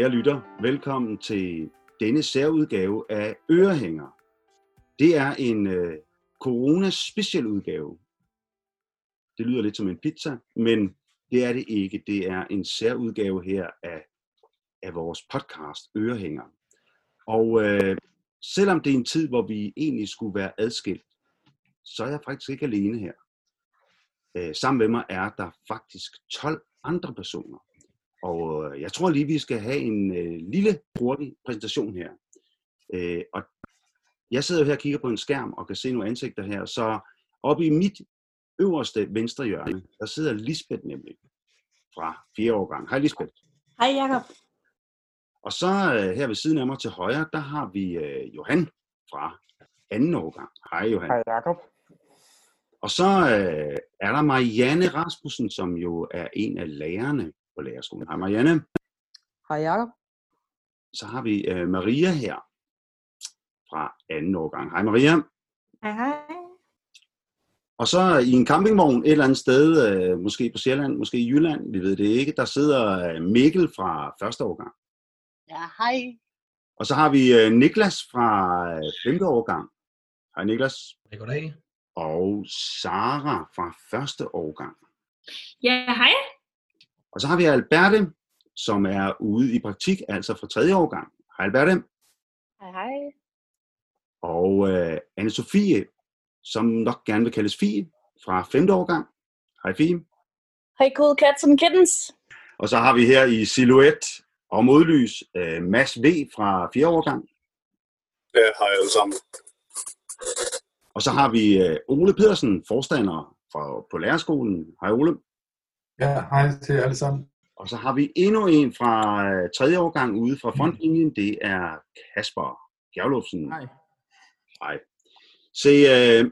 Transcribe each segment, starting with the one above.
Kære lytter, velkommen til denne særudgave af Ørehænger. Det er en øh, corona speciel udgave. Det lyder lidt som en pizza, men det er det ikke. Det er en særudgave her af, af vores podcast Ørehænger. Og øh, selvom det er en tid, hvor vi egentlig skulle være adskilt, så er jeg faktisk ikke alene her. Øh, sammen med mig er der faktisk 12 andre personer. Og øh, jeg tror lige, vi skal have en øh, lille hurtig præsentation her. Øh, og jeg sidder her og kigger på en skærm og kan se nogle ansigter her. Så oppe i mit øverste venstre hjørne, der sidder Lisbeth nemlig fra fire årgang. Hej Lisbeth. Hej Jakob. Og så øh, her ved siden af mig til højre, der har vi øh, Johan fra anden årgang. Hej Johan. Hej Jakob. Og så øh, er der Marianne Rasmussen, som jo er en af lærerne på lærerskolen. Hej Marianne. Hej Jakob. Så har vi øh, Maria her fra anden årgang. Hej Maria. Hej hej. Og så i en campingvogn et eller andet sted, øh, måske på Sjælland, måske i Jylland, vi ved det ikke, der sidder øh, Mikkel fra første årgang. Ja, hej. Og så har vi øh, Niklas fra øh, femte årgang. Hej Niklas. Goddag. Og Sara fra første årgang. Ja, hej. Og så har vi Alberte, som er ude i praktik, altså fra tredje årgang. Hej Alberte. Hej, hej. Og øh, Anne-Sophie, som nok gerne vil kaldes Fie, fra femte årgang. Hej Fie. Hej, cool cats and kittens. Og så har vi her i silhuet og modlys øh, Mads V. fra fjerde årgang. Ja, hej alle sammen. Og så har vi øh, Ole Pedersen, forstander fra, på lærerskolen. Hej Ole. Ja, hej til alle sammen. Og så har vi endnu en fra øh, tredje årgang ude fra frontlinjen. Det er Kasper Gjavlufsen. Hej. Hej. Se, øh,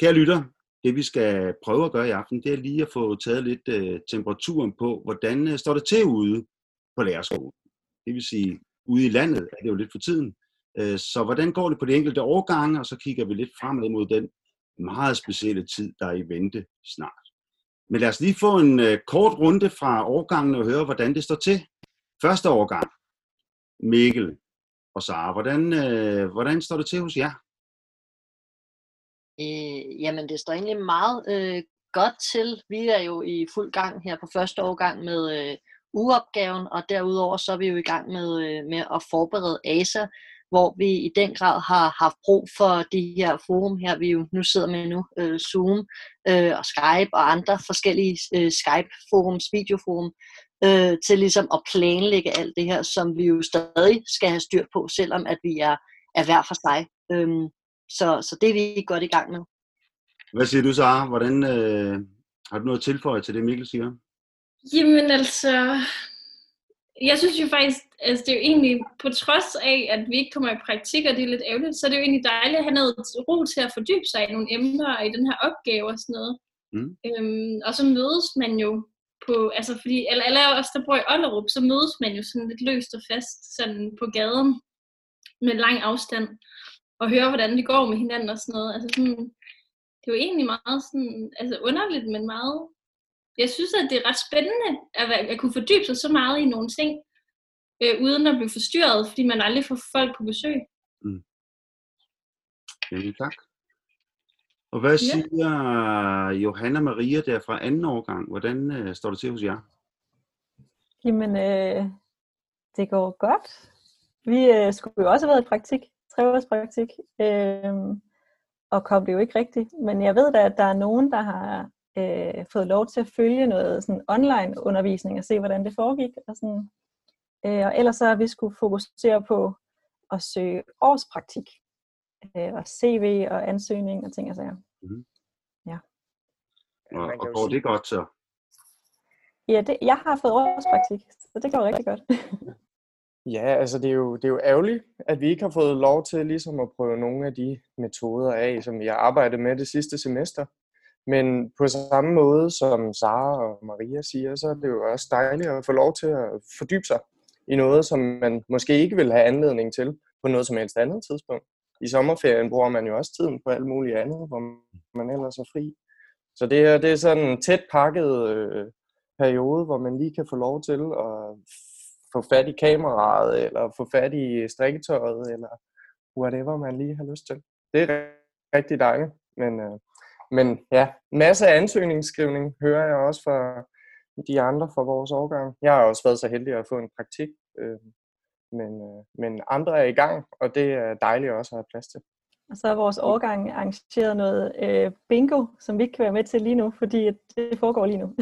kære lytter, det vi skal prøve at gøre i aften, det er lige at få taget lidt øh, temperaturen på, hvordan øh, står det til ude på lærerskolen. Det vil sige, ude i landet er det jo lidt for tiden. Øh, så hvordan går det på de enkelte årgange, og så kigger vi lidt fremad mod den meget specielle tid, der er i vente snart. Men lad os lige få en øh, kort runde fra årgangen og høre, hvordan det står til. Første årgang, Mikkel og Sara, hvordan, øh, hvordan står det til hos jer? Øh, jamen, det står egentlig meget øh, godt til. Vi er jo i fuld gang her på første årgang med øh, ugeopgaven, og derudover så er vi jo i gang med, øh, med at forberede ASA, hvor vi i den grad har haft brug for de her forum her, vi jo nu sidder med nu, øh, Zoom øh, og Skype og andre forskellige øh, Skype-forums, videoforum, øh, til ligesom at planlægge alt det her, som vi jo stadig skal have styr på, selvom at vi er, er hver for sig. Øhm, så, så det er vi godt i gang med. Hvad siger du, Sara? Hvordan, øh, har du noget at tilføje til det, Mikkel siger? Jamen altså, jeg synes jo faktisk, altså det er jo egentlig, på trods af, at vi ikke kommer i praktik, og det er lidt ærgerligt, så er det jo egentlig dejligt at have noget ro til at fordybe sig i nogle emner og i den her opgave og sådan noget. Mm. Øhm, og så mødes man jo på, altså fordi alle, alle os, der bor i Ollerup, så mødes man jo sådan lidt løst og fast sådan på gaden med lang afstand og høre, hvordan det går med hinanden og sådan noget. Altså sådan, det er jo egentlig meget sådan, altså underligt, men meget jeg synes, at det er ret spændende at, at kunne fordybe sig så meget i nogle ting, øh, uden at blive forstyrret, fordi man aldrig får folk på besøg. Mm. Jamen, tak. Og hvad Ja. siger Johanna Maria der fra anden årgang? Hvordan øh, står det til hos jer? Jamen, øh, det går godt. Vi øh, skulle jo også have været i praktik, tre års praktik, øh, og kom det jo ikke rigtigt. Men jeg ved da, at der er nogen, der har øh, fået lov til at følge noget sådan online undervisning og se, hvordan det foregik. Og, sådan. Øh, og ellers så har vi skulle fokusere på at søge årspraktik, øh, og CV og ansøgning og ting og sager. Og, man kan og jo går det godt så? Ja, det, jeg har fået årspraktik, så det går rigtig godt. Ja, altså det er, jo, det er jo ærgerligt, at vi ikke har fået lov til ligesom at prøve nogle af de metoder af, som vi har arbejdet med det sidste semester. Men på samme måde som Sara og Maria siger, så er det jo også dejligt at få lov til at fordybe sig i noget, som man måske ikke vil have anledning til på noget som helst andet tidspunkt. I sommerferien bruger man jo også tiden på alt muligt andet, hvor man ellers er fri. Så det her det er sådan en tæt pakket øh, periode, hvor man lige kan få lov til at få fat i kameraet, eller få fat i strikketøjet, eller whatever man lige har lyst til. Det er rigtig dejligt, men, øh, men ja, masser af ansøgningsskrivning hører jeg også fra de andre fra vores årgang. Jeg har også været så heldig at få en praktik, øh, men, øh, men andre er i gang, og det er dejligt også at have plads til. Og så har vores årgang arrangeret noget øh, bingo, som vi ikke kan være med til lige nu, fordi det foregår lige nu.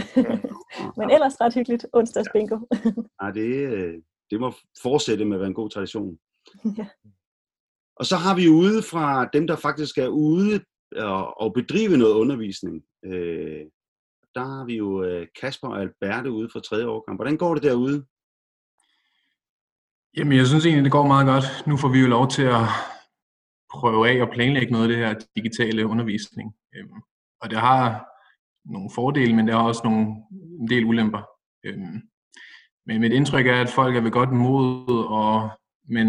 Men ellers ret hyggeligt onsdags bingo. ja, det, øh, det må fortsætte med at være en god tradition. ja. Og så har vi ude fra dem, der faktisk er ude og, og bedrive noget undervisning. Øh, der har vi jo øh, Kasper og Alberte ude fra tredje årgang. Hvordan går det derude? Jamen, jeg synes egentlig, det går meget godt. Nu får vi jo lov til at prøve af og planlægge noget af det her digitale undervisning. Øhm, og det har nogle fordele, men det har også nogle, en del ulemper. Øhm, men mit indtryk er, at folk er ved godt mod, og, men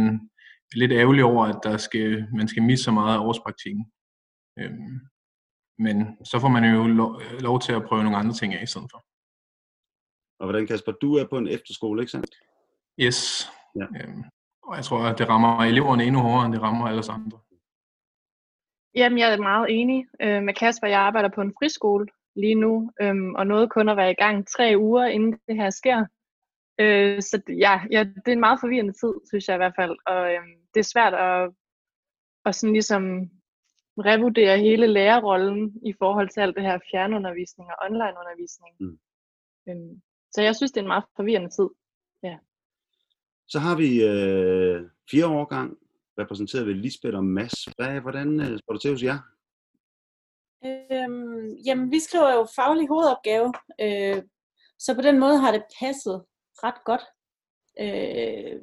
er lidt ærgerlige over, at der skal, man skal misse så meget af årspraktikken. Øhm, men så får man jo lov, lov til at prøve nogle andre ting af i stedet for. Og hvordan Kasper, du er på en efterskole, ikke sandt? Yes. Ja. Øhm, og jeg tror, at det rammer eleverne endnu hårdere, end det rammer alle andre. Jamen, jeg er meget enig øh, med Kasper. Jeg arbejder på en friskole lige nu, øh, og noget kun at være i gang tre uger, inden det her sker. Øh, så ja, ja, det er en meget forvirrende tid, synes jeg i hvert fald. Og øh, det er svært at, at sådan ligesom revurdere hele lærerrollen i forhold til alt det her fjernundervisning og onlineundervisning. Mm. Øh, så jeg synes, det er en meget forvirrende tid. Ja. Så har vi øh, fire årgang, repræsenteret ved Lisbeth og Mads. Hvad, hvordan øh, står det til hos jer? Øhm, jamen, vi skriver jo faglig hovedopgave, øh, så på den måde har det passet ret godt. Øh,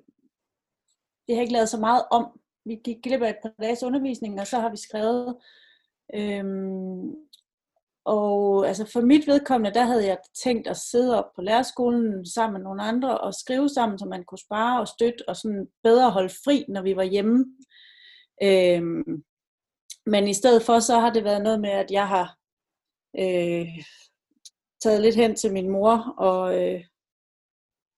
det har ikke lavet så meget om. Vi gik glip af et par dages undervisning, og så har vi skrevet. Øhm, og altså for mit vedkommende, der havde jeg tænkt at sidde op på lærerskolen sammen med nogle andre og skrive sammen, så man kunne spare og støtte og sådan bedre holde fri, når vi var hjemme. Øhm, men i stedet for, så har det været noget med, at jeg har øh, taget lidt hen til min mor, og øh,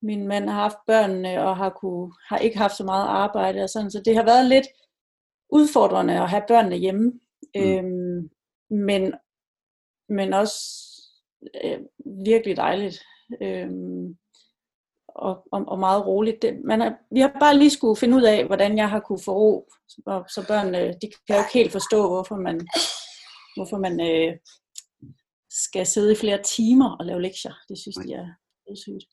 min mand har haft børnene og har, kunne, har ikke haft så meget arbejde og sådan, så det har været lidt udfordrende at have børnene hjemme. Mm. Øhm, men men også øh, virkelig dejligt. Øh, og, og, og meget roligt. Det, man har, vi har bare lige skulle finde ud af, hvordan jeg har kunne få ro, så, så børnene, de kan jo ikke helt forstå, hvorfor man, hvorfor man øh, skal sidde i flere timer og lave lektier. Det synes de er, er sygt.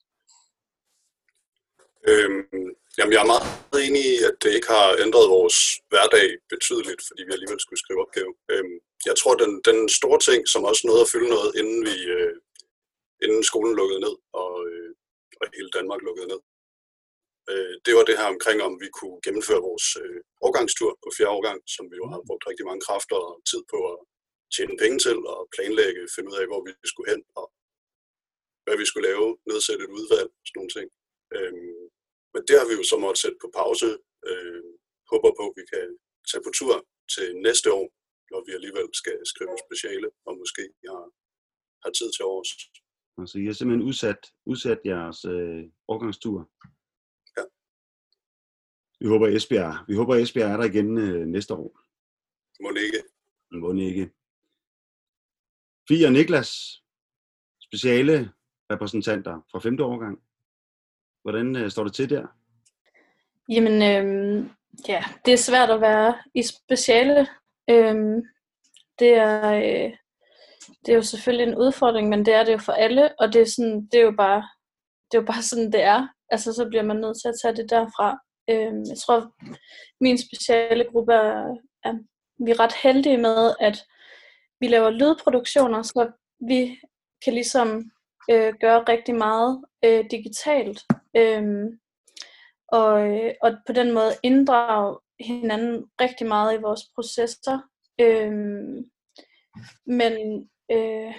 Øhm, jamen, jeg er meget enig i, at det ikke har ændret vores hverdag betydeligt, fordi vi alligevel skulle skrive opgave. Øhm, jeg tror, den, den store ting, som også nåede at fylde noget, inden, vi, øh, inden skolen lukkede ned, og, øh, og hele Danmark lukkede ned, øh, det var det her omkring, om vi kunne gennemføre vores øh, årgangstur på fjerde årgang, som vi jo har brugt rigtig mange kræfter og tid på at tjene penge til, og planlægge, finde ud af, hvor vi skulle hen, og hvad vi skulle lave, nedsætte et udvalg, sådan nogle ting. Øhm, men det har vi jo så måttet sætte på pause. Øh, håber på, at vi kan tage på tur til næste år, når vi alligevel skal skrive speciale, og måske har, har tid til års. Altså, I har simpelthen udsat, udsat jeres øh, årgangstur. Ja. Vi håber, Esbjerg, vi håber, Esbjerg er der igen øh, næste år. Må ikke. Må ikke. Fie og Niklas, speciale repræsentanter fra 5. årgang. Hvordan øh, står det til der? Jamen, øh, ja, det er svært at være i speciale. Øh, det er, øh, det er jo selvfølgelig en udfordring, men det er det jo for alle, og det er, sådan, det er jo bare, det er jo bare sådan, det er. Altså, så bliver man nødt til at tage det derfra. Øhm, jeg tror, min speciale gruppe er, er, vi er ret heldige med, at vi laver lydproduktioner, så vi kan ligesom øh, gøre rigtig meget øh, digitalt. Øhm, og, og på den måde inddrage hinanden rigtig meget i vores processer. Øhm, men øh,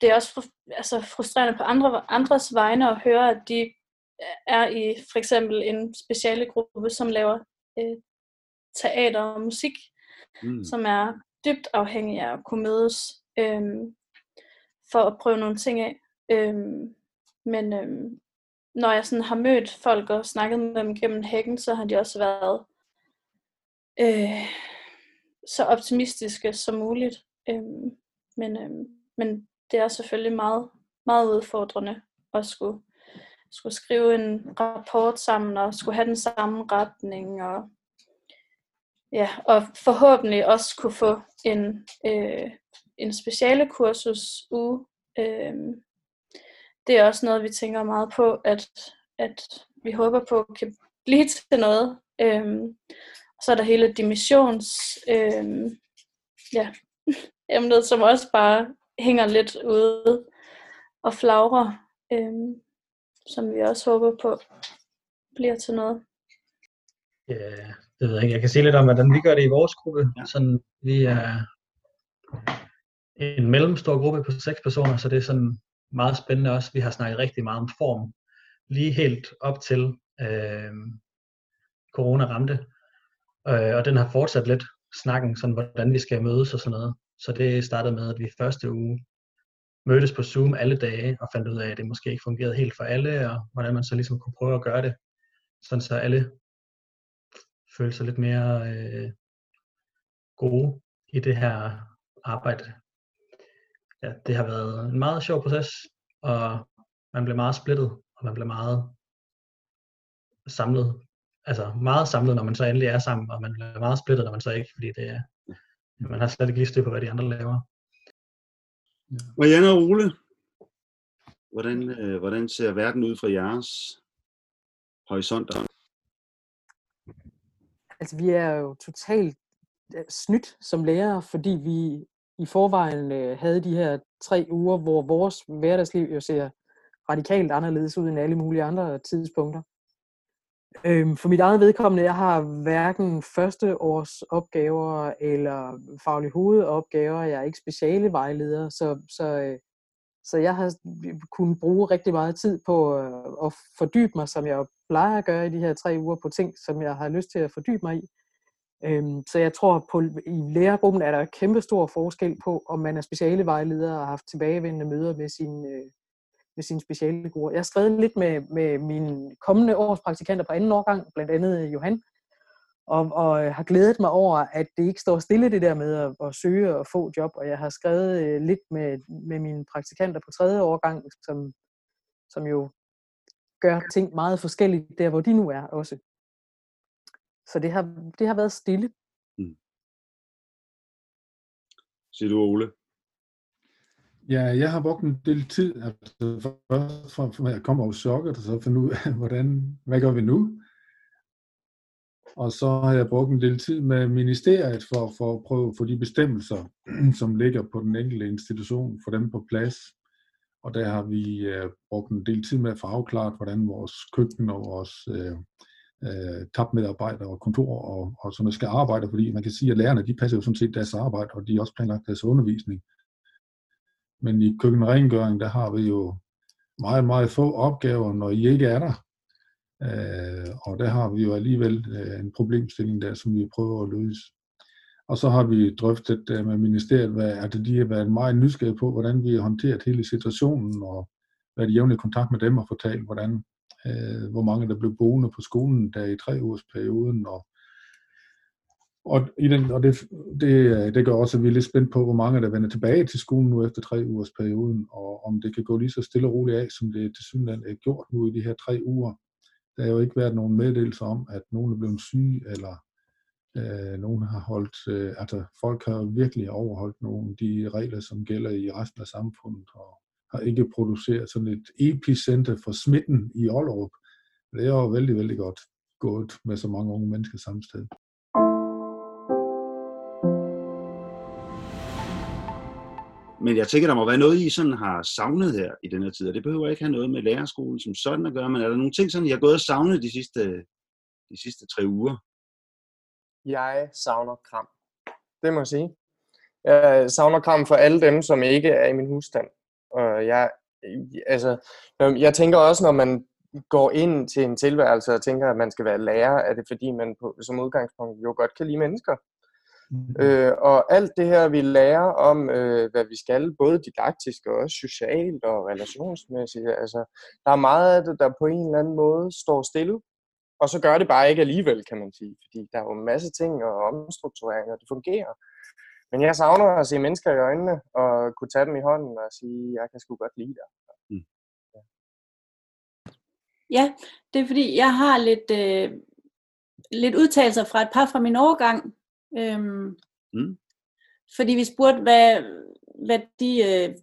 det er også fru, altså frustrerende på andre, andres vegne at høre, at de er i for eksempel en speciale gruppe, som laver øh, teater og musik, mm. som er dybt afhængige af at kunne mødes øh, for at prøve nogle ting af. Øh, men, øh, når jeg sådan har mødt folk og snakket med dem gennem hækken, så har de også været øh, så optimistiske som muligt. Øh, men, øh, men det er selvfølgelig meget, meget udfordrende at skulle, skulle skrive en rapport sammen og skulle have den samme retning og ja, og forhåbentlig også kunne få en, øh, en speciale kursus uge. Øh, det er også noget, vi tænker meget på, at, at vi håber på kan blive til noget. Øh, så er der hele dimissions øh, ja, emnet, som også bare hænger lidt ude og flagrer, øh, som vi også håber på bliver til noget. Ja, det ved jeg ikke. Jeg kan sige lidt om, hvordan vi gør det i vores gruppe. Ja. Sådan, vi er en mellemstor gruppe på seks personer, så det er sådan meget spændende også. Vi har snakket rigtig meget om form, lige helt op til øh, corona ramte. Øh, og den har fortsat lidt snakken, sådan hvordan vi skal mødes og sådan noget. Så det startede med, at vi første uge mødtes på Zoom alle dage og fandt ud af, at det måske ikke fungerede helt for alle, og hvordan man så ligesom kunne prøve at gøre det, sådan så alle følte sig lidt mere øh, gode i det her arbejde. Ja, det har været en meget sjov proces, og man bliver meget splittet, og man bliver meget samlet. Altså meget samlet, når man så endelig er sammen, og man bliver meget splittet, når man så ikke, fordi det er, man har slet ikke lige styr på, hvad de andre laver. Marianne og Ole, hvordan, øh, hvordan ser verden ud fra jeres horisonter? Altså, vi er jo totalt øh, snydt som lærere, fordi vi i forvejen øh, havde de her tre uger, hvor vores hverdagsliv jo ser radikalt anderledes ud end alle mulige andre tidspunkter. Øhm, for mit eget vedkommende, jeg har hverken første års opgaver eller faglige hovedopgaver. Jeg er ikke speciale vejleder, så, så, øh, så jeg har kunnet bruge rigtig meget tid på øh, at fordybe mig, som jeg plejer at gøre i de her tre uger, på ting, som jeg har lyst til at fordybe mig i. Øhm, så jeg tror, på, i lærergruppen er der kæmpe stor forskel på, om man er specialevejleder og har haft tilbagevendende møder med sin, øh, med sine specialgrupper. Jeg har skrevet lidt med, med mine kommende års praktikanter på anden årgang, blandt andet øh, Johan, og, og øh, har glædet mig over, at det ikke står stille det der med at, at søge og få job, og jeg har skrevet øh, lidt med, med mine praktikanter på tredje årgang, som, som jo gør ting meget forskelligt der, hvor de nu er også. Så det har, det har været stille. Mm. Siger du, Ole? Ja, jeg har brugt en del tid, altså først fra, fra jeg kom over chokket, og så finde ud af, hvordan, hvad gør vi nu? Og så har jeg brugt en del tid med ministeriet for, for at prøve at få de bestemmelser, som ligger på den enkelte institution, for dem på plads. Og der har vi uh, brugt en del tid med at få afklaret, hvordan vores køkken og vores uh, øh, tabmedarbejdere og kontor og, og sådan noget skal arbejde, fordi man kan sige, at lærerne de passer jo sådan set deres arbejde, og de også planlagt deres undervisning. Men i køkkenrengøring, der har vi jo meget, meget få opgaver, når I ikke er der. Øh, og der har vi jo alligevel øh, en problemstilling der, som vi prøver at løse. Og så har vi drøftet øh, med ministeriet, hvad, at de har været meget nysgerrige på, hvordan vi har håndteret hele situationen, og været i jævnlig kontakt med dem og fortalt, hvordan, øh, hvor mange der blev boende på skolen der i tre ugers perioden, og og, i den, og det, det, det gør også, at vi er lidt spændt på, hvor mange der vender tilbage til skolen nu efter tre ugers perioden, og om det kan gå lige så stille og roligt af, som det til synligheden er gjort nu i de her tre uger. Der har jo ikke været nogen meddelelse om, at nogen er blevet syge, eller øh, nogen har holdt, øh, altså folk har virkelig overholdt nogle af de regler, som gælder i resten af samfundet, og har ikke produceret sådan et epicenter for smitten i Ollerup. Det er jo vældig, vældig godt gået med så mange unge mennesker samme sted. Men jeg tænker, der må være noget, I sådan har savnet her i den her tid, og det behøver ikke have noget med lærerskolen som sådan at gøre, men er der nogle ting, som I har gået og savnet de sidste, de sidste tre uger? Jeg savner kram. Det må jeg sige. Jeg savner kram for alle dem, som ikke er i min husstand. Og jeg, altså, jeg tænker også, når man går ind til en tilværelse og tænker, at man skal være lærer, er det fordi, man på, som udgangspunkt jo godt kan lide mennesker. Øh, og alt det her, vi lærer om, øh, hvad vi skal, både didaktisk og også socialt og relationsmæssigt, altså, der er meget af det, der på en eller anden måde står stille, og så gør det bare ikke alligevel, kan man sige, fordi der er jo en masse ting og omstruktureringer, det fungerer. Men jeg savner at se mennesker i øjnene, og kunne tage dem i hånden og sige, jeg kan sgu godt lide dig. Ja, det er fordi, jeg har lidt, øh, lidt udtalelser fra et par fra min årgang. Øhm, Mm. Fordi vi spurgte, hvad, hvad de øh,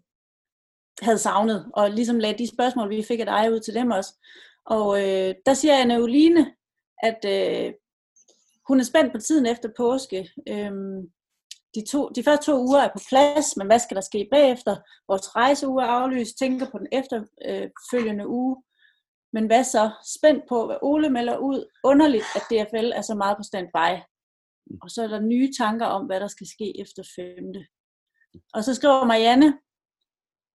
havde savnet, og ligesom lagde de spørgsmål, vi fik af dig ud til dem også. Og øh, der siger Anne Oline, at øh, hun er spændt på tiden efter påske. Øhm, de, to, de første to uger er på plads, men hvad skal der ske bagefter? Vores rejseuge er aflyst, tænker på den efterfølgende uge. Men hvad så? Spændt på, hvad Ole melder ud. Underligt, at DFL er så meget på standby. Og så er der nye tanker om, hvad der skal ske efter femte. Og så skriver Marianne,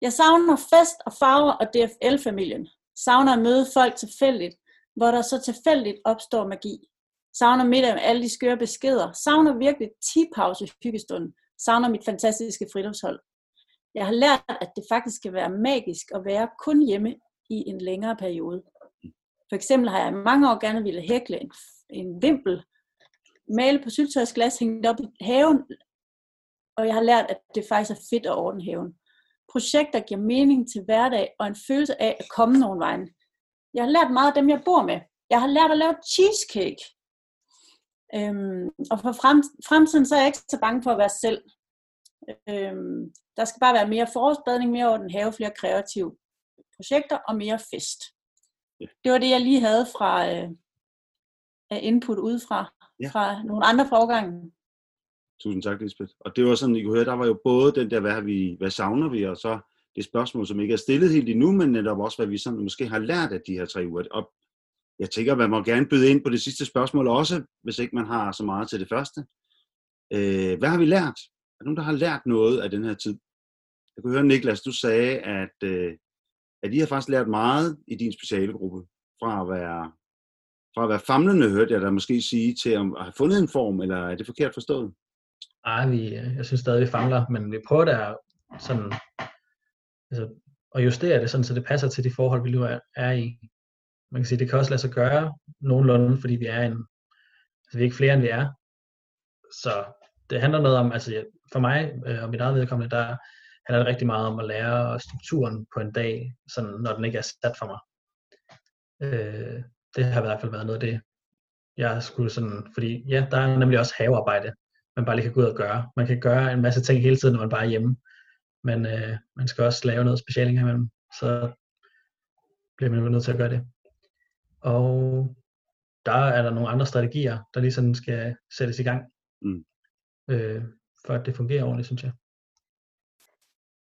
jeg savner fest og farver og DFL-familien. Savner at møde folk tilfældigt, hvor der så tilfældigt opstår magi. Savner middag med alle de skøre beskeder. Savner virkelig 10-pause hyggestunden. Savner mit fantastiske friluftshold. Jeg har lært, at det faktisk kan være magisk at være kun hjemme i en længere periode. For eksempel har jeg i mange år gerne ville hækle en, en vimpel, male på syltøjsglas, hængt op i haven, og jeg har lært, at det faktisk er fedt at ordne haven. Projekter giver mening til hverdag og en følelse af at komme nogen vejen. Jeg har lært meget af dem, jeg bor med. Jeg har lært at lave cheesecake. Øhm, og for frem, fremtiden så er jeg ikke så bange for at være selv. Øhm, der skal bare være mere forårsbadning, mere orden have, flere kreative projekter og mere fest. Det var det, jeg lige havde fra øh, input udefra, Ja. fra nogle andre fra årgangen. Tusind tak, Lisbeth. Og det var sådan, I kunne høre, der var jo både den der, hvad, vi, hvad savner vi, og så det spørgsmål, som ikke er stillet helt endnu, men netop også, hvad vi sådan måske har lært af de her tre uger. Og jeg tænker, man må gerne byde ind på det sidste spørgsmål også, hvis ikke man har så meget til det første. Øh, hvad har vi lært? Er der nogen, der har lært noget af den her tid? Jeg kunne høre, Niklas, du sagde, at, øh, at I har faktisk lært meget i din specialegruppe, fra at være, fra at være famlende, hørte jeg dig måske sige, til at have fundet en form, eller er det forkert forstået? Nej, vi, jeg synes stadig, vi famler, men vi prøver der sådan, altså, at justere det, sådan, så det passer til de forhold, vi nu er, er i. Man kan sige, det kan også lade sig gøre nogenlunde, fordi vi er en, altså vi er ikke flere, end vi er. Så det handler noget om, altså for mig øh, og mit eget vedkommende, der handler det rigtig meget om at lære strukturen på en dag, sådan, når den ikke er sat for mig. Øh, det har i hvert fald været noget af det, jeg skulle sådan, fordi ja, der er nemlig også havearbejde, man bare lige kan gå ud og gøre. Man kan gøre en masse ting hele tiden, når man bare er hjemme, men øh, man skal også lave noget specielt imellem, så bliver man jo nødt til at gøre det. Og der er der nogle andre strategier, der ligesom skal sættes i gang, Mm. øh, for at det fungerer ordentligt, synes jeg.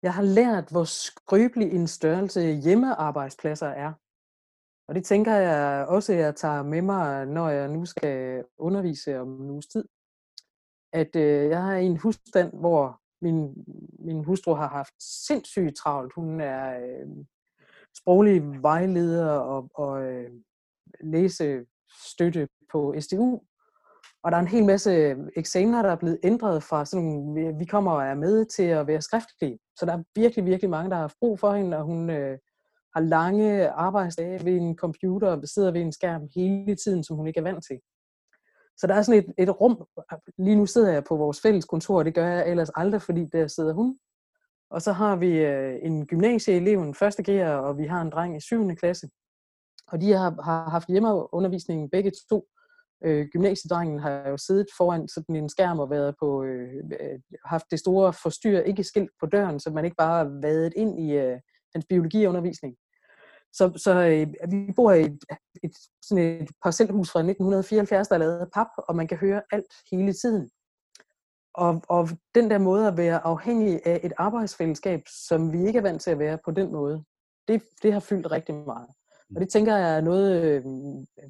Jeg har lært, hvor skrøbelig en størrelse hjemmearbejdspladser er. Og det tænker jeg også, at jeg tager med mig, når jeg nu skal undervise om en uges tid. At øh, jeg har en husstand, hvor min, min hustru har haft sindssygt travlt. Hun er øh, sproglig vejleder og, og øh, læsestøtte på SDU. Og der er en hel masse eksamener, der er blevet ændret fra sådan, vi- kommer og er med til at være skriftlige. Så der er virkelig, virkelig mange, der har haft brug for hende, og hun øh, har lange arbejdsdage ved en computer og sidder ved en skærm hele tiden, som hun ikke er vant til. Så der er sådan et, et rum. Lige nu sidder jeg på vores fælles kontor, og det gør jeg ellers aldrig, fordi der sidder hun. Og så har vi øh, en gymnasieelev, en første gear, og vi har en dreng i 7. klasse. Og de har, har haft hjemmeundervisning begge to. Øh, gymnasiedrengen har jo siddet foran sådan en skærm og været på, øh, øh haft det store forstyr, ikke skilt på døren, så man ikke bare har vadet ind i øh, hans biologiundervisning. Så, så øh, vi bor i et, et, sådan et parcelhus fra 1974, der er lavet af pap, og man kan høre alt hele tiden. Og, og den der måde at være afhængig af et arbejdsfællesskab, som vi ikke er vant til at være på den måde, det, det har fyldt rigtig meget. Og det tænker jeg er noget, øh,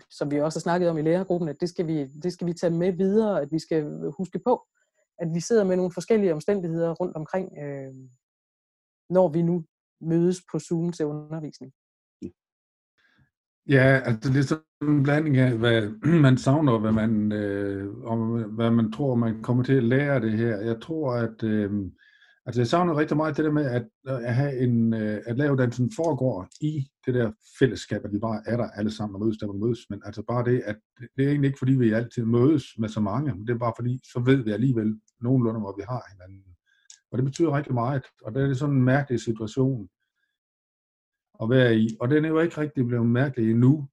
som vi også har snakket om i lærergruppen, at det skal, vi, det skal vi tage med videre, at vi skal huske på, at vi sidder med nogle forskellige omstændigheder rundt omkring, øh, når vi nu mødes på Zoom til undervisning. Ja, altså ligesom en blanding af, hvad man savner, og hvad man, øh, og hvad man tror, man kommer til at lære det her. Jeg tror, at øh, altså jeg savner rigtig meget det der med, at, øh, at, have en, øh, at lave den sådan foregår i det der fællesskab, at vi bare er der alle sammen og mødes der, vi mødes. Men altså bare det, at det er egentlig ikke, fordi vi altid mødes med så mange, men det er bare fordi, så ved vi alligevel nogenlunde, hvor vi har hinanden. Og det betyder rigtig meget, og det er sådan en mærkelig situation at være i. Og den er jo ikke rigtig blevet mærkelig endnu,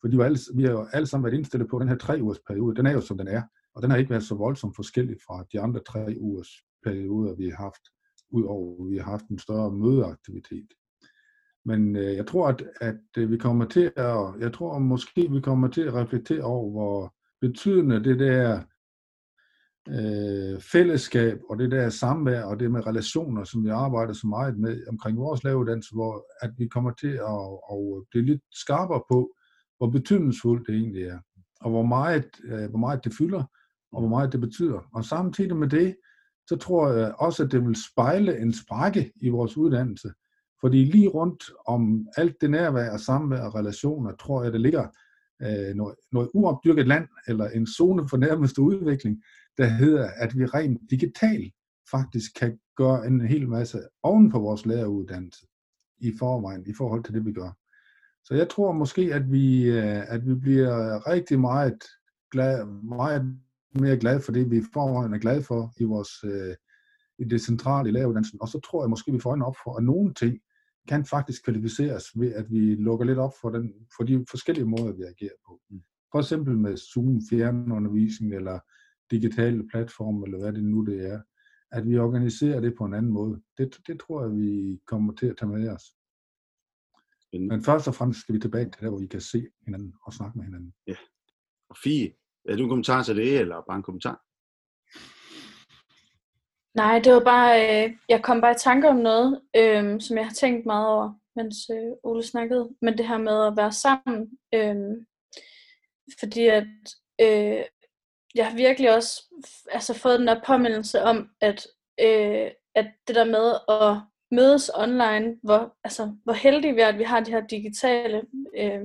for de var alle, vi har jo alle sammen været indstillet på den her tre ugers periode. Den er jo som den er, og den har ikke været så voldsomt forskellig fra de andre tre ugers perioder, vi har haft, udover at vi har haft en større mødeaktivitet. Men øh, jeg tror, at, at øh, vi kommer til at, jeg tror måske, vi kommer til at reflektere over, hvor betydende det der øh, fællesskab og det der samvær og det med relationer, som vi arbejder så meget med omkring vores lavuddannelse, hvor at vi kommer til at, at blive lidt skarpere på, hvor betydningsfuldt det egentlig er, og hvor meget, øh, hvor meget det fylder, og hvor meget det betyder. Og samtidig med det, så tror jeg også, at det vil spejle en sprække i vores uddannelse. Fordi lige rundt om alt det nærvær og samvær og relationer, tror jeg, det ligger øh, noget, noget uopdyrket land, eller en zone for nærmeste udvikling, der hedder, at vi rent digitalt faktisk kan gøre en hel masse oven på vores læreruddannelse i forvejen, i forhold til det, vi gør. Så jeg tror måske, at vi, øh, at vi bliver rigtig meget, glad, meget mere glade for det, vi i forvejen er glade for i, vores, øh, i det centrale i læreruddannelsen. Og så tror jeg måske, vi får øjnene op for, at nogle ting kan faktisk kvalificeres ved, at vi lukker lidt op for, den, for de forskellige måder, vi agerer på. Mm. For eksempel med Zoom, fjernundervisning eller digitale platforme, eller hvad det nu det er. At vi organiserer det på en anden måde. Det, det tror jeg, vi kommer til at tage med os. Men først og fremmest skal vi tilbage til der, hvor vi kan se hinanden og snakke med hinanden. Ja. Og Fie, er du en kommentar til det, eller bare en kommentar? Nej, det var bare, øh, jeg kom bare i tanke om noget, øh, som jeg har tænkt meget over, mens øh, Ole snakkede, men det her med at være sammen. Øh, fordi at øh, jeg har virkelig også altså, fået den der påmindelse om, at, øh, at det der med at mødes online, hvor, altså, hvor heldige vi er, at vi har de her digitale øh,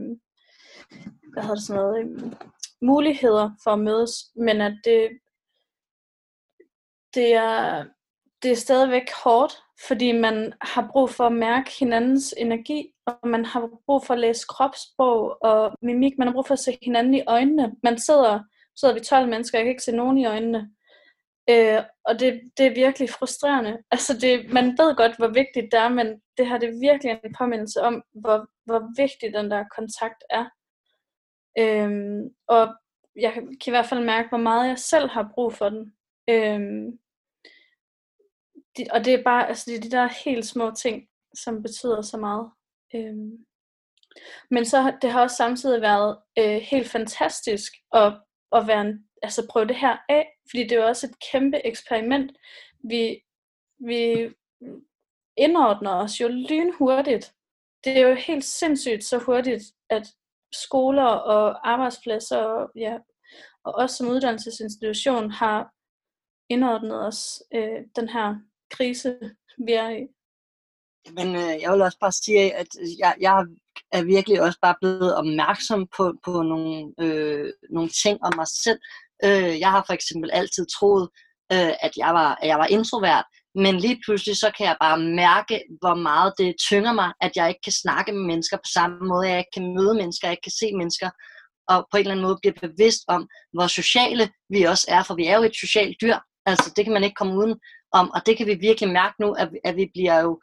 hvad hedder det sådan noget, øh, muligheder for at mødes, men at det, det er, det er stadigvæk hårdt, fordi man har brug for at mærke hinandens energi, og man har brug for at læse kropssprog og mimik, man har brug for at se hinanden i øjnene. Man sidder, sidder vi 12 mennesker, jeg kan ikke se nogen i øjnene. Øh, og det, det er virkelig frustrerende. Altså det, man ved godt, hvor vigtigt det er, men det har det virkelig en påmindelse om, hvor, hvor vigtig den der kontakt er. Øhm, og jeg kan i hvert fald mærke, hvor meget jeg selv har brug for den. Øhm, de, og det er bare altså det er de der helt små ting, som betyder så meget. Øhm, men så det har også samtidig været øh, helt fantastisk at, at være en altså prøve det her af, fordi det er jo også et kæmpe eksperiment. Vi, vi indordner os jo lynhurtigt. Det er jo helt sindssygt så hurtigt, at skoler og arbejdspladser og, ja, og os som uddannelsesinstitution har indordnet os øh, den her krise, vi er i. Men øh, jeg vil også bare sige, at jeg, jeg er virkelig også bare blevet opmærksom på, på nogle, øh, nogle ting om mig selv, Øh, jeg har for eksempel altid troet, øh, at, jeg var, at jeg var introvert, men lige pludselig så kan jeg bare mærke, hvor meget det tynger mig, at jeg ikke kan snakke med mennesker på samme måde, at jeg ikke kan møde mennesker, at jeg ikke kan se mennesker, og på en eller anden måde bliver bevidst om, hvor sociale vi også er, for vi er jo et socialt dyr, altså det kan man ikke komme uden om, og det kan vi virkelig mærke nu, at, at vi bliver jo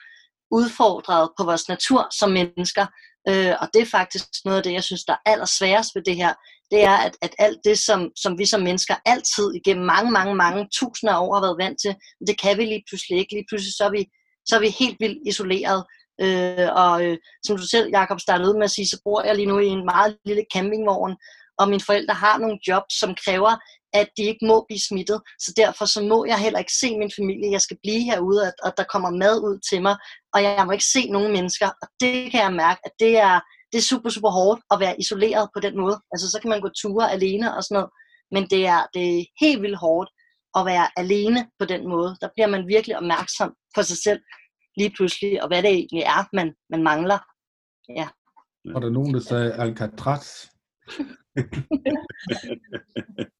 udfordret på vores natur som mennesker, øh, og det er faktisk noget af det, jeg synes, der er allersværest ved det her, det er, at, at alt det, som, som vi som mennesker altid igennem mange, mange, mange tusinder af år har været vant til, det kan vi lige pludselig ikke. Lige pludselig så er vi, så er vi helt vildt isoleret. Øh, og øh, som du selv, Jacob, startede ud med at sige, så bor jeg lige nu i en meget lille campingvogn, og mine forældre har nogle jobs, som kræver, at de ikke må blive smittet. Så derfor så må jeg heller ikke se min familie. Jeg skal blive herude, og, og der kommer mad ud til mig, og jeg må ikke se nogen mennesker. Og det kan jeg mærke, at det er, det er super, super hårdt at være isoleret på den måde. Altså, så kan man gå ture alene og sådan noget. Men det er, det er helt vildt hårdt at være alene på den måde. Der bliver man virkelig opmærksom på sig selv lige pludselig, og hvad det egentlig er, man, man mangler. Ja. Og der er nogen, der sagde Alcatraz.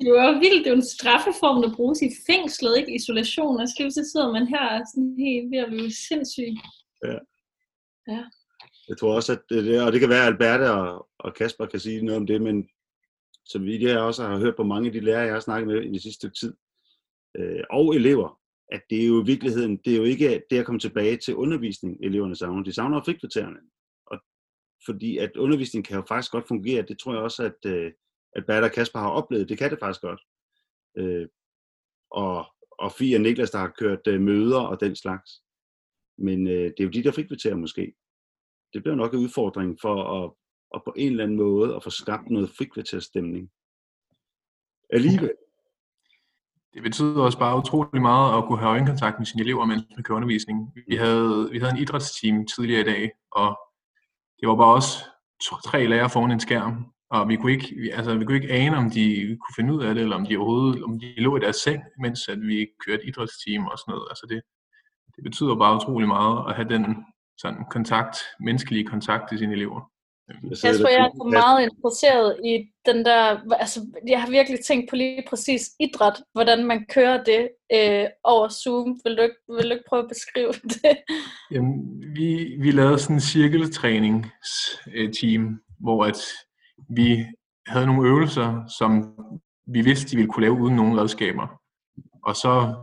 Det var vildt, det er jo en straffeform, der bruges i fængslet, ikke isolation, og så sidder man her sådan helt ved at blive sindssyg. Ja. Ja. Jeg tror også, at det, og det kan være, at Alberta og, og Kasper kan sige noget om det, men som vi det også har hørt på mange af de lærere, jeg har snakket med i det sidste stykke tid, øh, og elever, at det er jo i virkeligheden, det er jo ikke det at komme tilbage til undervisning, eleverne savner. De savner frikvartererne. Og fordi at undervisning kan jo faktisk godt fungere, det tror jeg også, at, øh, at Bert og Kasper har oplevet. Det kan det faktisk godt. Øh, og, og Fie og Niklas, der har kørt øh, møder og den slags. Men øh, det er jo de der frikvarterer måske. Det bliver nok en udfordring for at, at på en eller anden måde at få skabt noget frikvarterstemning. Alligevel. Det betyder også bare utrolig meget at kunne have øjenkontakt med sine elever, mens man kører undervisning. Vi havde, vi havde en idrætsteam tidligere i dag, og det var bare også to, tre lærere foran en skærm, og vi kunne ikke, vi, altså, vi kunne ikke ane, om de kunne finde ud af det, eller om de overhovedet om de lå i deres seng, mens at vi kørte idrætsteam og sådan noget. Altså det, det betyder bare utrolig meget at have den sådan kontakt, menneskelige kontakt til sine elever. Jeg tror, jeg er meget interesseret i den der, altså jeg har virkelig tænkt på lige præcis idræt, hvordan man kører det øh, over Zoom. Vil du, ikke, vil du ikke prøve at beskrive det? Jamen, vi, vi lavede sådan en cirkeltræningsteam, hvor at vi havde nogle øvelser, som vi vidste, de ville kunne lave uden nogen redskaber. Og så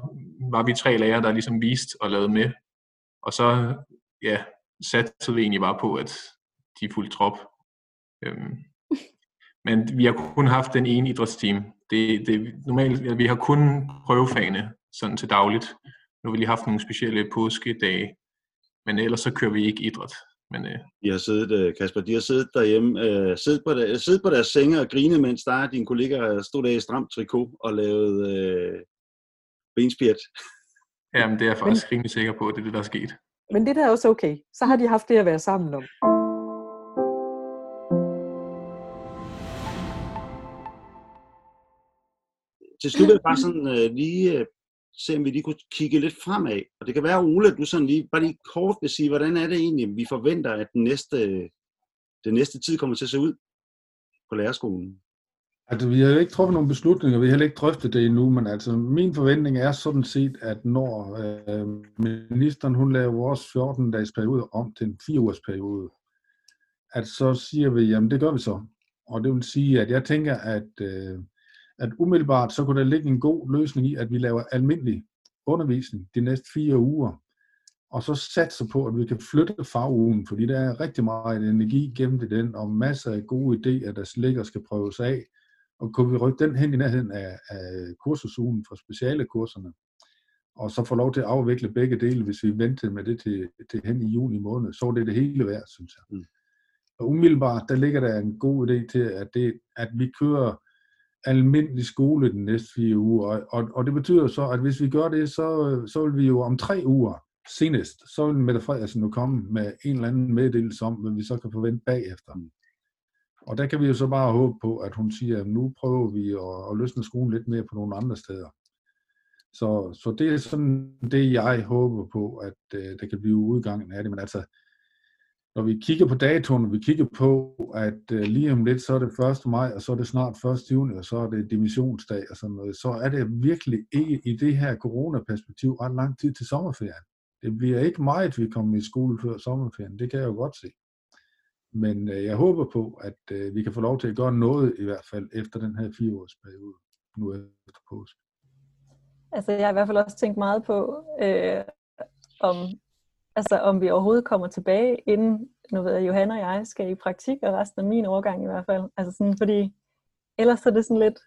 var vi tre lærere, der ligesom viste og lavede med. Og så ja, satte vi egentlig bare på, at de fuldt trop. Øhm, men vi har kun haft den ene idrætsteam. Det, det, normalt, ja, vi har kun prøvefagene sådan til dagligt. Nu har vi lige haft nogle specielle påskedage, men ellers så kører vi ikke idræt. Men, øh, de har siddet, øh, Kasper, de har siddet derhjemme, øh, siddet, på der, siddet på deres senge og grine, mens der er dine kollegaer stod der i stramt trikot og lavede øh, benspjert. Jamen, det er jeg faktisk rimelig sikker på, at det er det, der er sket. Men det der er også okay. Så har de haft det at være sammen om. til slut vil jeg bare sådan øh, lige øh, se, om vi lige kunne kigge lidt fremad. Og det kan være, Ole, at du sådan lige, bare lige kort vil sige, hvordan er det egentlig, vi forventer, at den næste, øh, den næste tid kommer til at se ud på lærerskolen? Altså, vi har jo ikke truffet nogen beslutninger, vi har heller ikke drøftet det endnu, men altså, min forventning er sådan set, at når øh, ministeren hun laver vores 14-dages periode om til en 4-ugers periode, at så siger vi, jamen det gør vi så. Og det vil sige, at jeg tænker, at øh, at umiddelbart så kunne der ligge en god løsning i, at vi laver almindelig undervisning de næste fire uger, og så satser på, at vi kan flytte fagugen, fordi der er rigtig meget energi gemt i den, og masser af gode idéer, der ligger skal prøves af, og kunne vi rykke den hen i nærheden af, af kursusugen for speciale kurserne, og så få lov til at afvikle begge dele, hvis vi ventede med det til, til hen i juni måned, så var det det hele værd, synes jeg. Mm. Og umiddelbart, der ligger der en god idé til, at, det, at vi kører almindelig skole den næste fire uger. Og, og, og det betyder så, at hvis vi gør det, så, så vil vi jo om tre uger senest, så vil Mette Frederiksen nu komme med en eller anden meddelelse om, hvad vi så kan forvente bagefter. Og der kan vi jo så bare håbe på, at hun siger, at nu prøver vi at, at løsne skolen lidt mere på nogle andre steder. Så, så det er sådan det, jeg håber på, at øh, der kan blive udgangen af det. Men altså, når vi kigger på datoen, vi kigger på, at øh, lige om lidt, så er det 1. maj, og så er det snart 1. juni, og så er det divisionsdag og sådan noget, så er det virkelig ikke i det her coronaperspektiv ret lang tid til sommerferien. Det bliver ikke meget, vi kommer i skole før sommerferien, det kan jeg jo godt se. Men øh, jeg håber på, at øh, vi kan få lov til at gøre noget i hvert fald efter den her fireårsperiode, nu efter påske. Altså jeg har i hvert fald også tænkt meget på, øh, om altså om vi overhovedet kommer tilbage, inden, nu ved jeg, Johanna og jeg skal i praktik, og resten af min overgang i hvert fald. Altså sådan, fordi ellers er det sådan lidt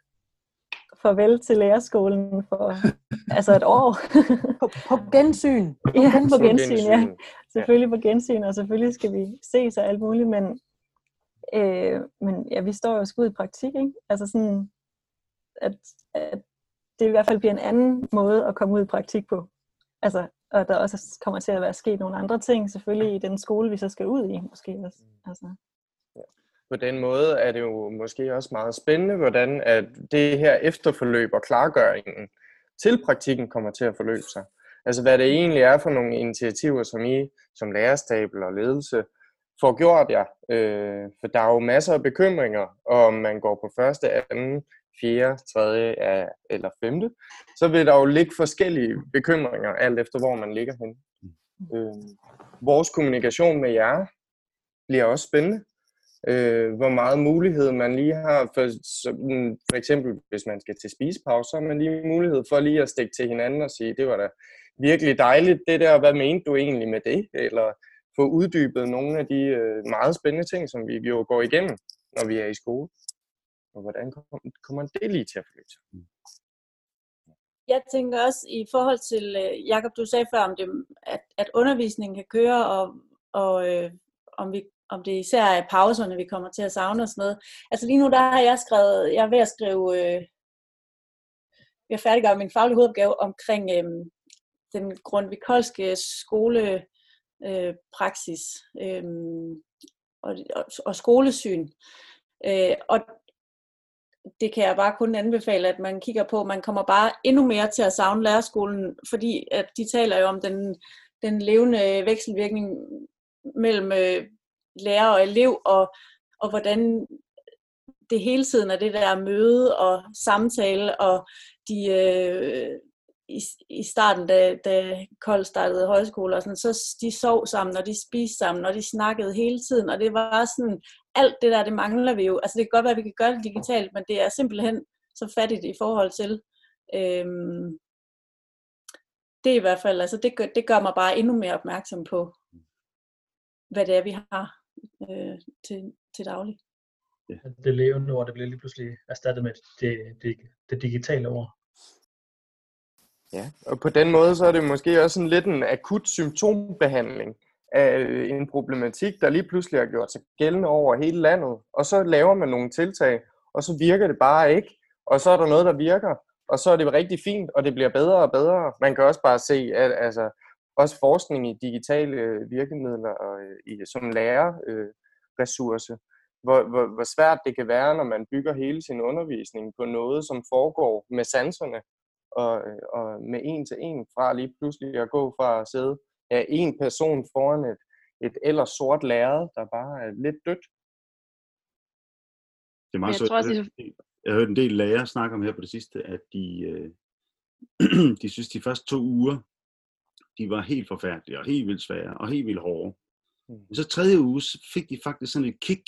farvel til lærerskolen for altså et år. på, på gensyn. På ja, gensyn. på gensyn, ja. Selvfølgelig på gensyn, og selvfølgelig skal vi ses og alt muligt, men, øh, men ja, vi står jo sgu i praktik, ikke? Altså sådan, at, at det i hvert fald bliver en anden måde at komme ud i praktik på. Altså, og der også kommer til at være sket nogle andre ting, selvfølgelig i den skole, vi så skal ud i, måske også. Altså. På den måde er det jo måske også meget spændende, hvordan at det her efterforløb og klargøringen til praktikken kommer til at forløbe sig. Altså hvad det egentlig er for nogle initiativer, som I som lærerstabel og ledelse får gjort jer. Øh, for der er jo masser af bekymringer, om man går på første, anden, fjerde, tredje eller femte, så vil der jo ligge forskellige bekymringer, alt efter hvor man ligger hen. Øh, vores kommunikation med jer bliver også spændende. Øh, hvor meget mulighed man lige har, for, for eksempel hvis man skal til spisepause, så har man lige mulighed for lige at stikke til hinanden og sige, det var da virkelig dejligt det der, hvad mente du egentlig med det? Eller få uddybet nogle af de øh, meget spændende ting, som vi jo går igennem, når vi er i skole. Og hvordan kommer det lige til at forløbe sig? Jeg tænker også i forhold til, øh, Jakob, du sagde før om det, at, at undervisningen kan køre, og, og øh, om, vi, om det især er pauserne, vi kommer til at savne og sådan noget. Altså lige nu, der har jeg skrevet, jeg er ved at skrive, øh, jeg færdiggør min faglige hovedopgave omkring øh, den grundvikolske skole øh, praksis øh, og, og, og skolesyn. Øh, og det kan jeg bare kun anbefale, at man kigger på. Man kommer bare endnu mere til at savne lærerskolen, fordi at de taler jo om den, den levende vekselvirkning mellem øh, lærer og elev, og, og hvordan det hele tiden er det der møde og samtale, og de, øh, i, i starten, da, da Kold startede højskole, og sådan, så de sov sammen, og de spiste sammen, og de snakkede hele tiden, og det var sådan, alt det der, det mangler vi jo. Altså det kan godt være, at vi kan gøre det digitalt, men det er simpelthen så fattigt i forhold til, øhm, det i hvert fald, altså det gør, det gør mig bare endnu mere opmærksom på, hvad det er, vi har øh, til, til daglig. Ja. Det levende ord, det bliver lige pludselig erstattet med det, det, det digitale ord. Ja, og på den måde, så er det måske også en lidt en akut symptombehandling af en problematik, der lige pludselig har gjort sig gældende over hele landet. Og så laver man nogle tiltag, og så virker det bare ikke. Og så er der noget, der virker, og så er det rigtig fint, og det bliver bedre og bedre. Man kan også bare se, at altså, også forskning i digitale virkemidler og i, som lærerressource, øh, hvor, hvor, hvor svært det kan være, når man bygger hele sin undervisning på noget, som foregår med sanserne, og, og med en til en, fra lige pludselig at gå fra at sidde ja, en person foran et, et ellers sort lærred, der bare er lidt dødt. Det er meget jeg, tror det... jeg har hørt en del lærere snakke om her på det sidste, at de, øh, de synes, de første to uger, de var helt forfærdelige, og helt vildt svære, og helt vildt hårde. Mm. Så tredje uge fik de faktisk sådan et kick,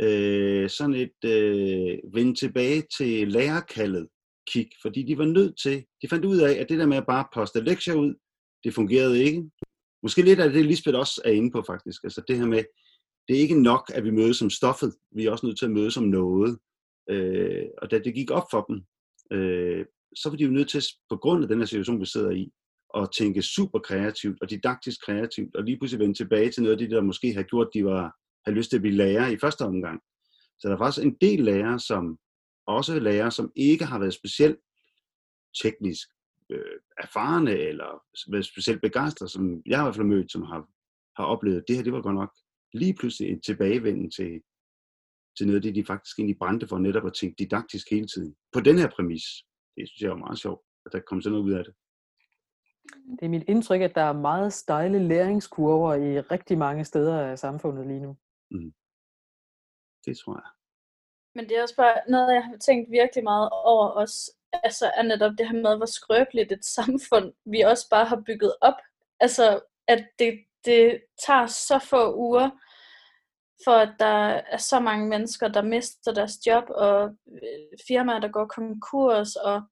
øh, sådan et øh, vende tilbage til lærerkaldet, kig, fordi de var nødt til, de fandt ud af, at det der med at bare poste lektier ud, det fungerede ikke. Måske lidt af det, Lisbeth også er inde på faktisk, altså det her med, det er ikke nok, at vi mødes som stoffet, vi er også nødt til at mødes som noget. Øh, og da det gik op for dem, øh, så var de jo nødt til, på grund af den her situation, vi sidder i, at tænke super kreativt og didaktisk kreativt, og lige pludselig vende tilbage til noget af det, der måske har gjort, at de var, havde lyst til at blive lærer i første omgang. Så der er faktisk en del lærere, som også lærere, som ikke har været specielt teknisk øh, erfarne eller været specielt begejstrede, som jeg har i hvert fald mødt, som har, har oplevet, det her det var godt nok lige pludselig en tilbagevenden til, til noget af det, de faktisk egentlig brændte for netop at tænke didaktisk hele tiden. På den her præmis. Det synes jeg er meget sjovt, at der kom sådan noget ud af det. Det er mit indtryk, at der er meget stejle læringskurver i rigtig mange steder af samfundet lige nu. Mm. Det tror jeg. Men det er også bare noget, jeg har tænkt virkelig meget over også, altså er netop det her med, hvor skrøbeligt et samfund vi også bare har bygget op. Altså, at det, det tager så få uger, for at der er så mange mennesker, der mister deres job, og øh, firmaer, der går konkurs, og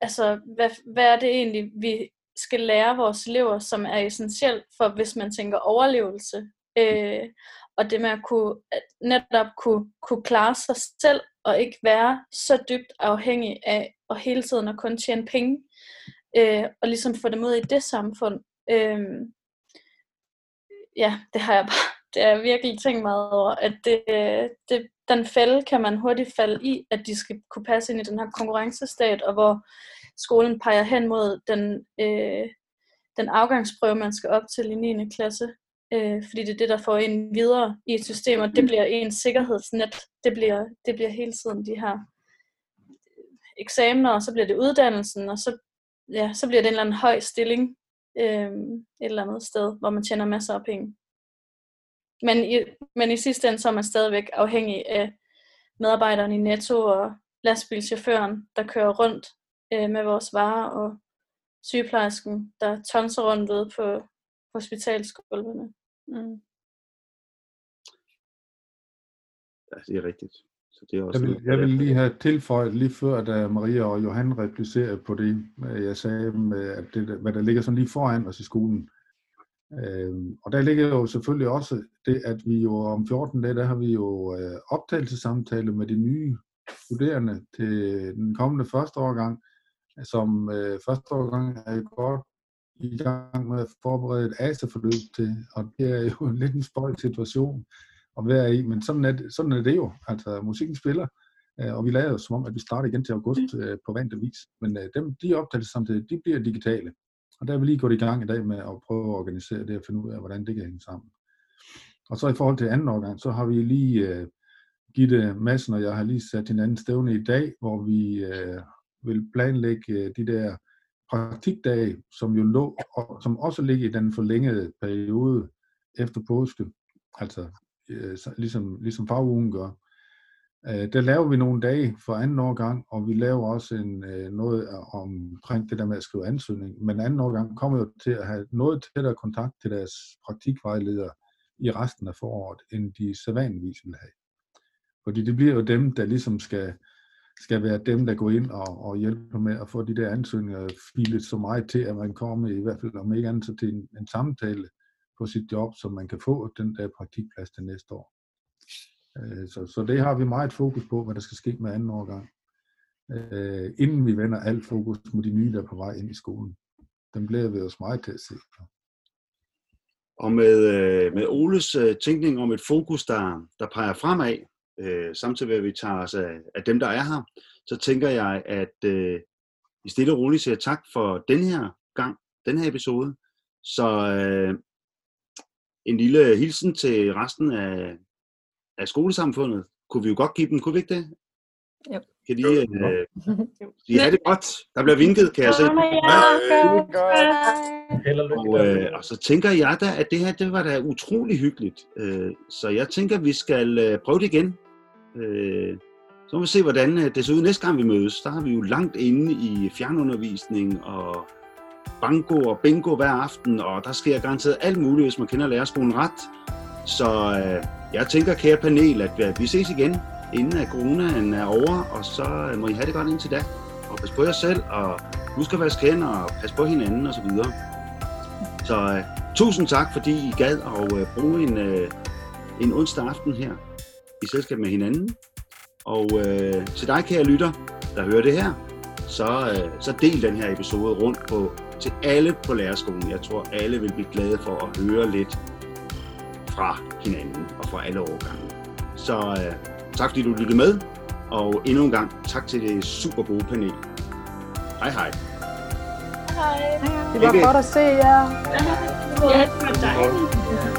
altså, hvad, hvad er det egentlig, vi skal lære vores elever, som er essentielt for, hvis man tænker overlevelse. Øh, og det med at kunne at netop kunne, kunne klare sig selv, og ikke være så dybt afhængig af at hele tiden at kun tjene penge, øh, og ligesom få dem ud i det samfund. Øh, ja, det har jeg bare, det har jeg virkelig tænkt meget over, at det, det, den fælde kan man hurtigt falde i, at de skal kunne passe ind i den her konkurrencestat, og hvor skolen peger hen mod den, øh, den afgangsprøve, man skal op til i 9. klasse øh, fordi det er det, der får en videre i et system, og det bliver en sikkerhedsnet. Det bliver, det bliver hele tiden de her eksamener, og så bliver det uddannelsen, og så, ja, så bliver det en eller anden høj stilling øh, et eller andet sted, hvor man tjener masser af penge. men, i, men i sidste ende så er man stadigvæk afhængig af medarbejderen i Netto og lastbilchaufføren, der kører rundt øh, med vores varer, og sygeplejersken, der tonser rundt ude på hospitalsgulvene. Mm. Ja, det er rigtigt. Så det er også Jeg vil, jeg vil lige have tilføjet lige før, da Maria og Johan replicerede på det, øh, jeg sagde, med, at det, hvad der ligger sådan lige foran os i skolen. Øhm, og der ligger jo selvfølgelig også det, at vi jo om 14 dage, der har vi jo øh, optagelsessamtale med de nye studerende til den kommende første årgang, som øh, første årgang er godt i gang med at forberede et ASA-forløb til, og det er jo en lidt en spøj situation at være i, men sådan er det, sådan er det jo. Altså, musikken spiller, øh, og vi lader jo som om, at vi starter igen til august øh, på vant vis. Men øh, dem, de optagelsessamtaler, de bliver digitale. Og der er vi lige gået i gang i dag med at prøve at organisere det og finde ud af, hvordan det kan hænge sammen. Og så i forhold til anden årgang, så har vi lige øh, Gitte Madsen og jeg har lige sat hinanden stævne i dag, hvor vi øh, vil planlægge øh, de der praktikdage, som jo lå, og som også ligger i den forlængede periode efter påske, altså øh, så- ligesom, ligesom fagugen gør. Øh, der laver vi nogle dage for anden årgang, og vi laver også en, noget omkring det der med at skrive ansøgning. Men anden årgang kommer jo til at have noget tættere kontakt til deres praktikvejledere i resten af foråret, end de sædvanligvis vil have. Fordi det bliver jo dem, der ligesom skal, skal være dem, der går ind og, og hjælper med at få de der ansøgninger filet så meget til, at man kommer i hvert fald om ikke andet så til en, en samtale på sit job, så man kan få den der praktikplads til næste år. Øh, Så, så det har vi meget fokus på, hvad der skal ske med anden årgang. Øh, inden vi vender alt fokus mod de nye, der er på vej ind i skolen. Dem bliver vi os meget til at se. Og med, øh, med Oles øh, tænkning om et fokus, der, der peger fremad, øh, samtidig med at vi tager os af, af dem, der er her, så tænker jeg, at øh, vi stille og roligt siger tak for den her gang, den her episode. Så øh, en lille hilsen til resten af, af skolesamfundet, kunne vi jo godt give dem, kunne vi ikke det? Jo. Kan de, øh, de have det godt? Der bliver vinket, kan jeg se. Og øh, og så tænker jeg da, at det her, det var da utrolig hyggeligt. Øh, så jeg tænker, vi skal øh, prøve det igen. Øh, så må vi se, hvordan øh, det ser ud næste gang, vi mødes. Der har vi jo langt inde i fjernundervisning og banko og bingo hver aften, og der sker garanteret alt muligt, hvis man kender lærerskolen ret. Så øh, jeg tænker, kære panel, at øh, vi ses igen, inden at coronaen er over, og så øh, må I have det godt indtil da. Og pas på jer selv, og husk at vaske hænder, og pas på hinanden osv. Så øh, tusind tak, fordi I gad at øh, bruge en, øh, en onsdag aften her i selskab med hinanden. Og øh, til dig, kære lytter, der hører det her, så, øh, så del den her episode rundt på til alle på lærerskolen. Jeg tror, alle vil blive glade for at høre lidt fra hinanden og fra alle årgange. Så øh, tak fordi du lyttede med, og endnu en gang tak til det super gode panel. Hej hej. Hej. Det var godt at se jer. Ja, det var dejligt.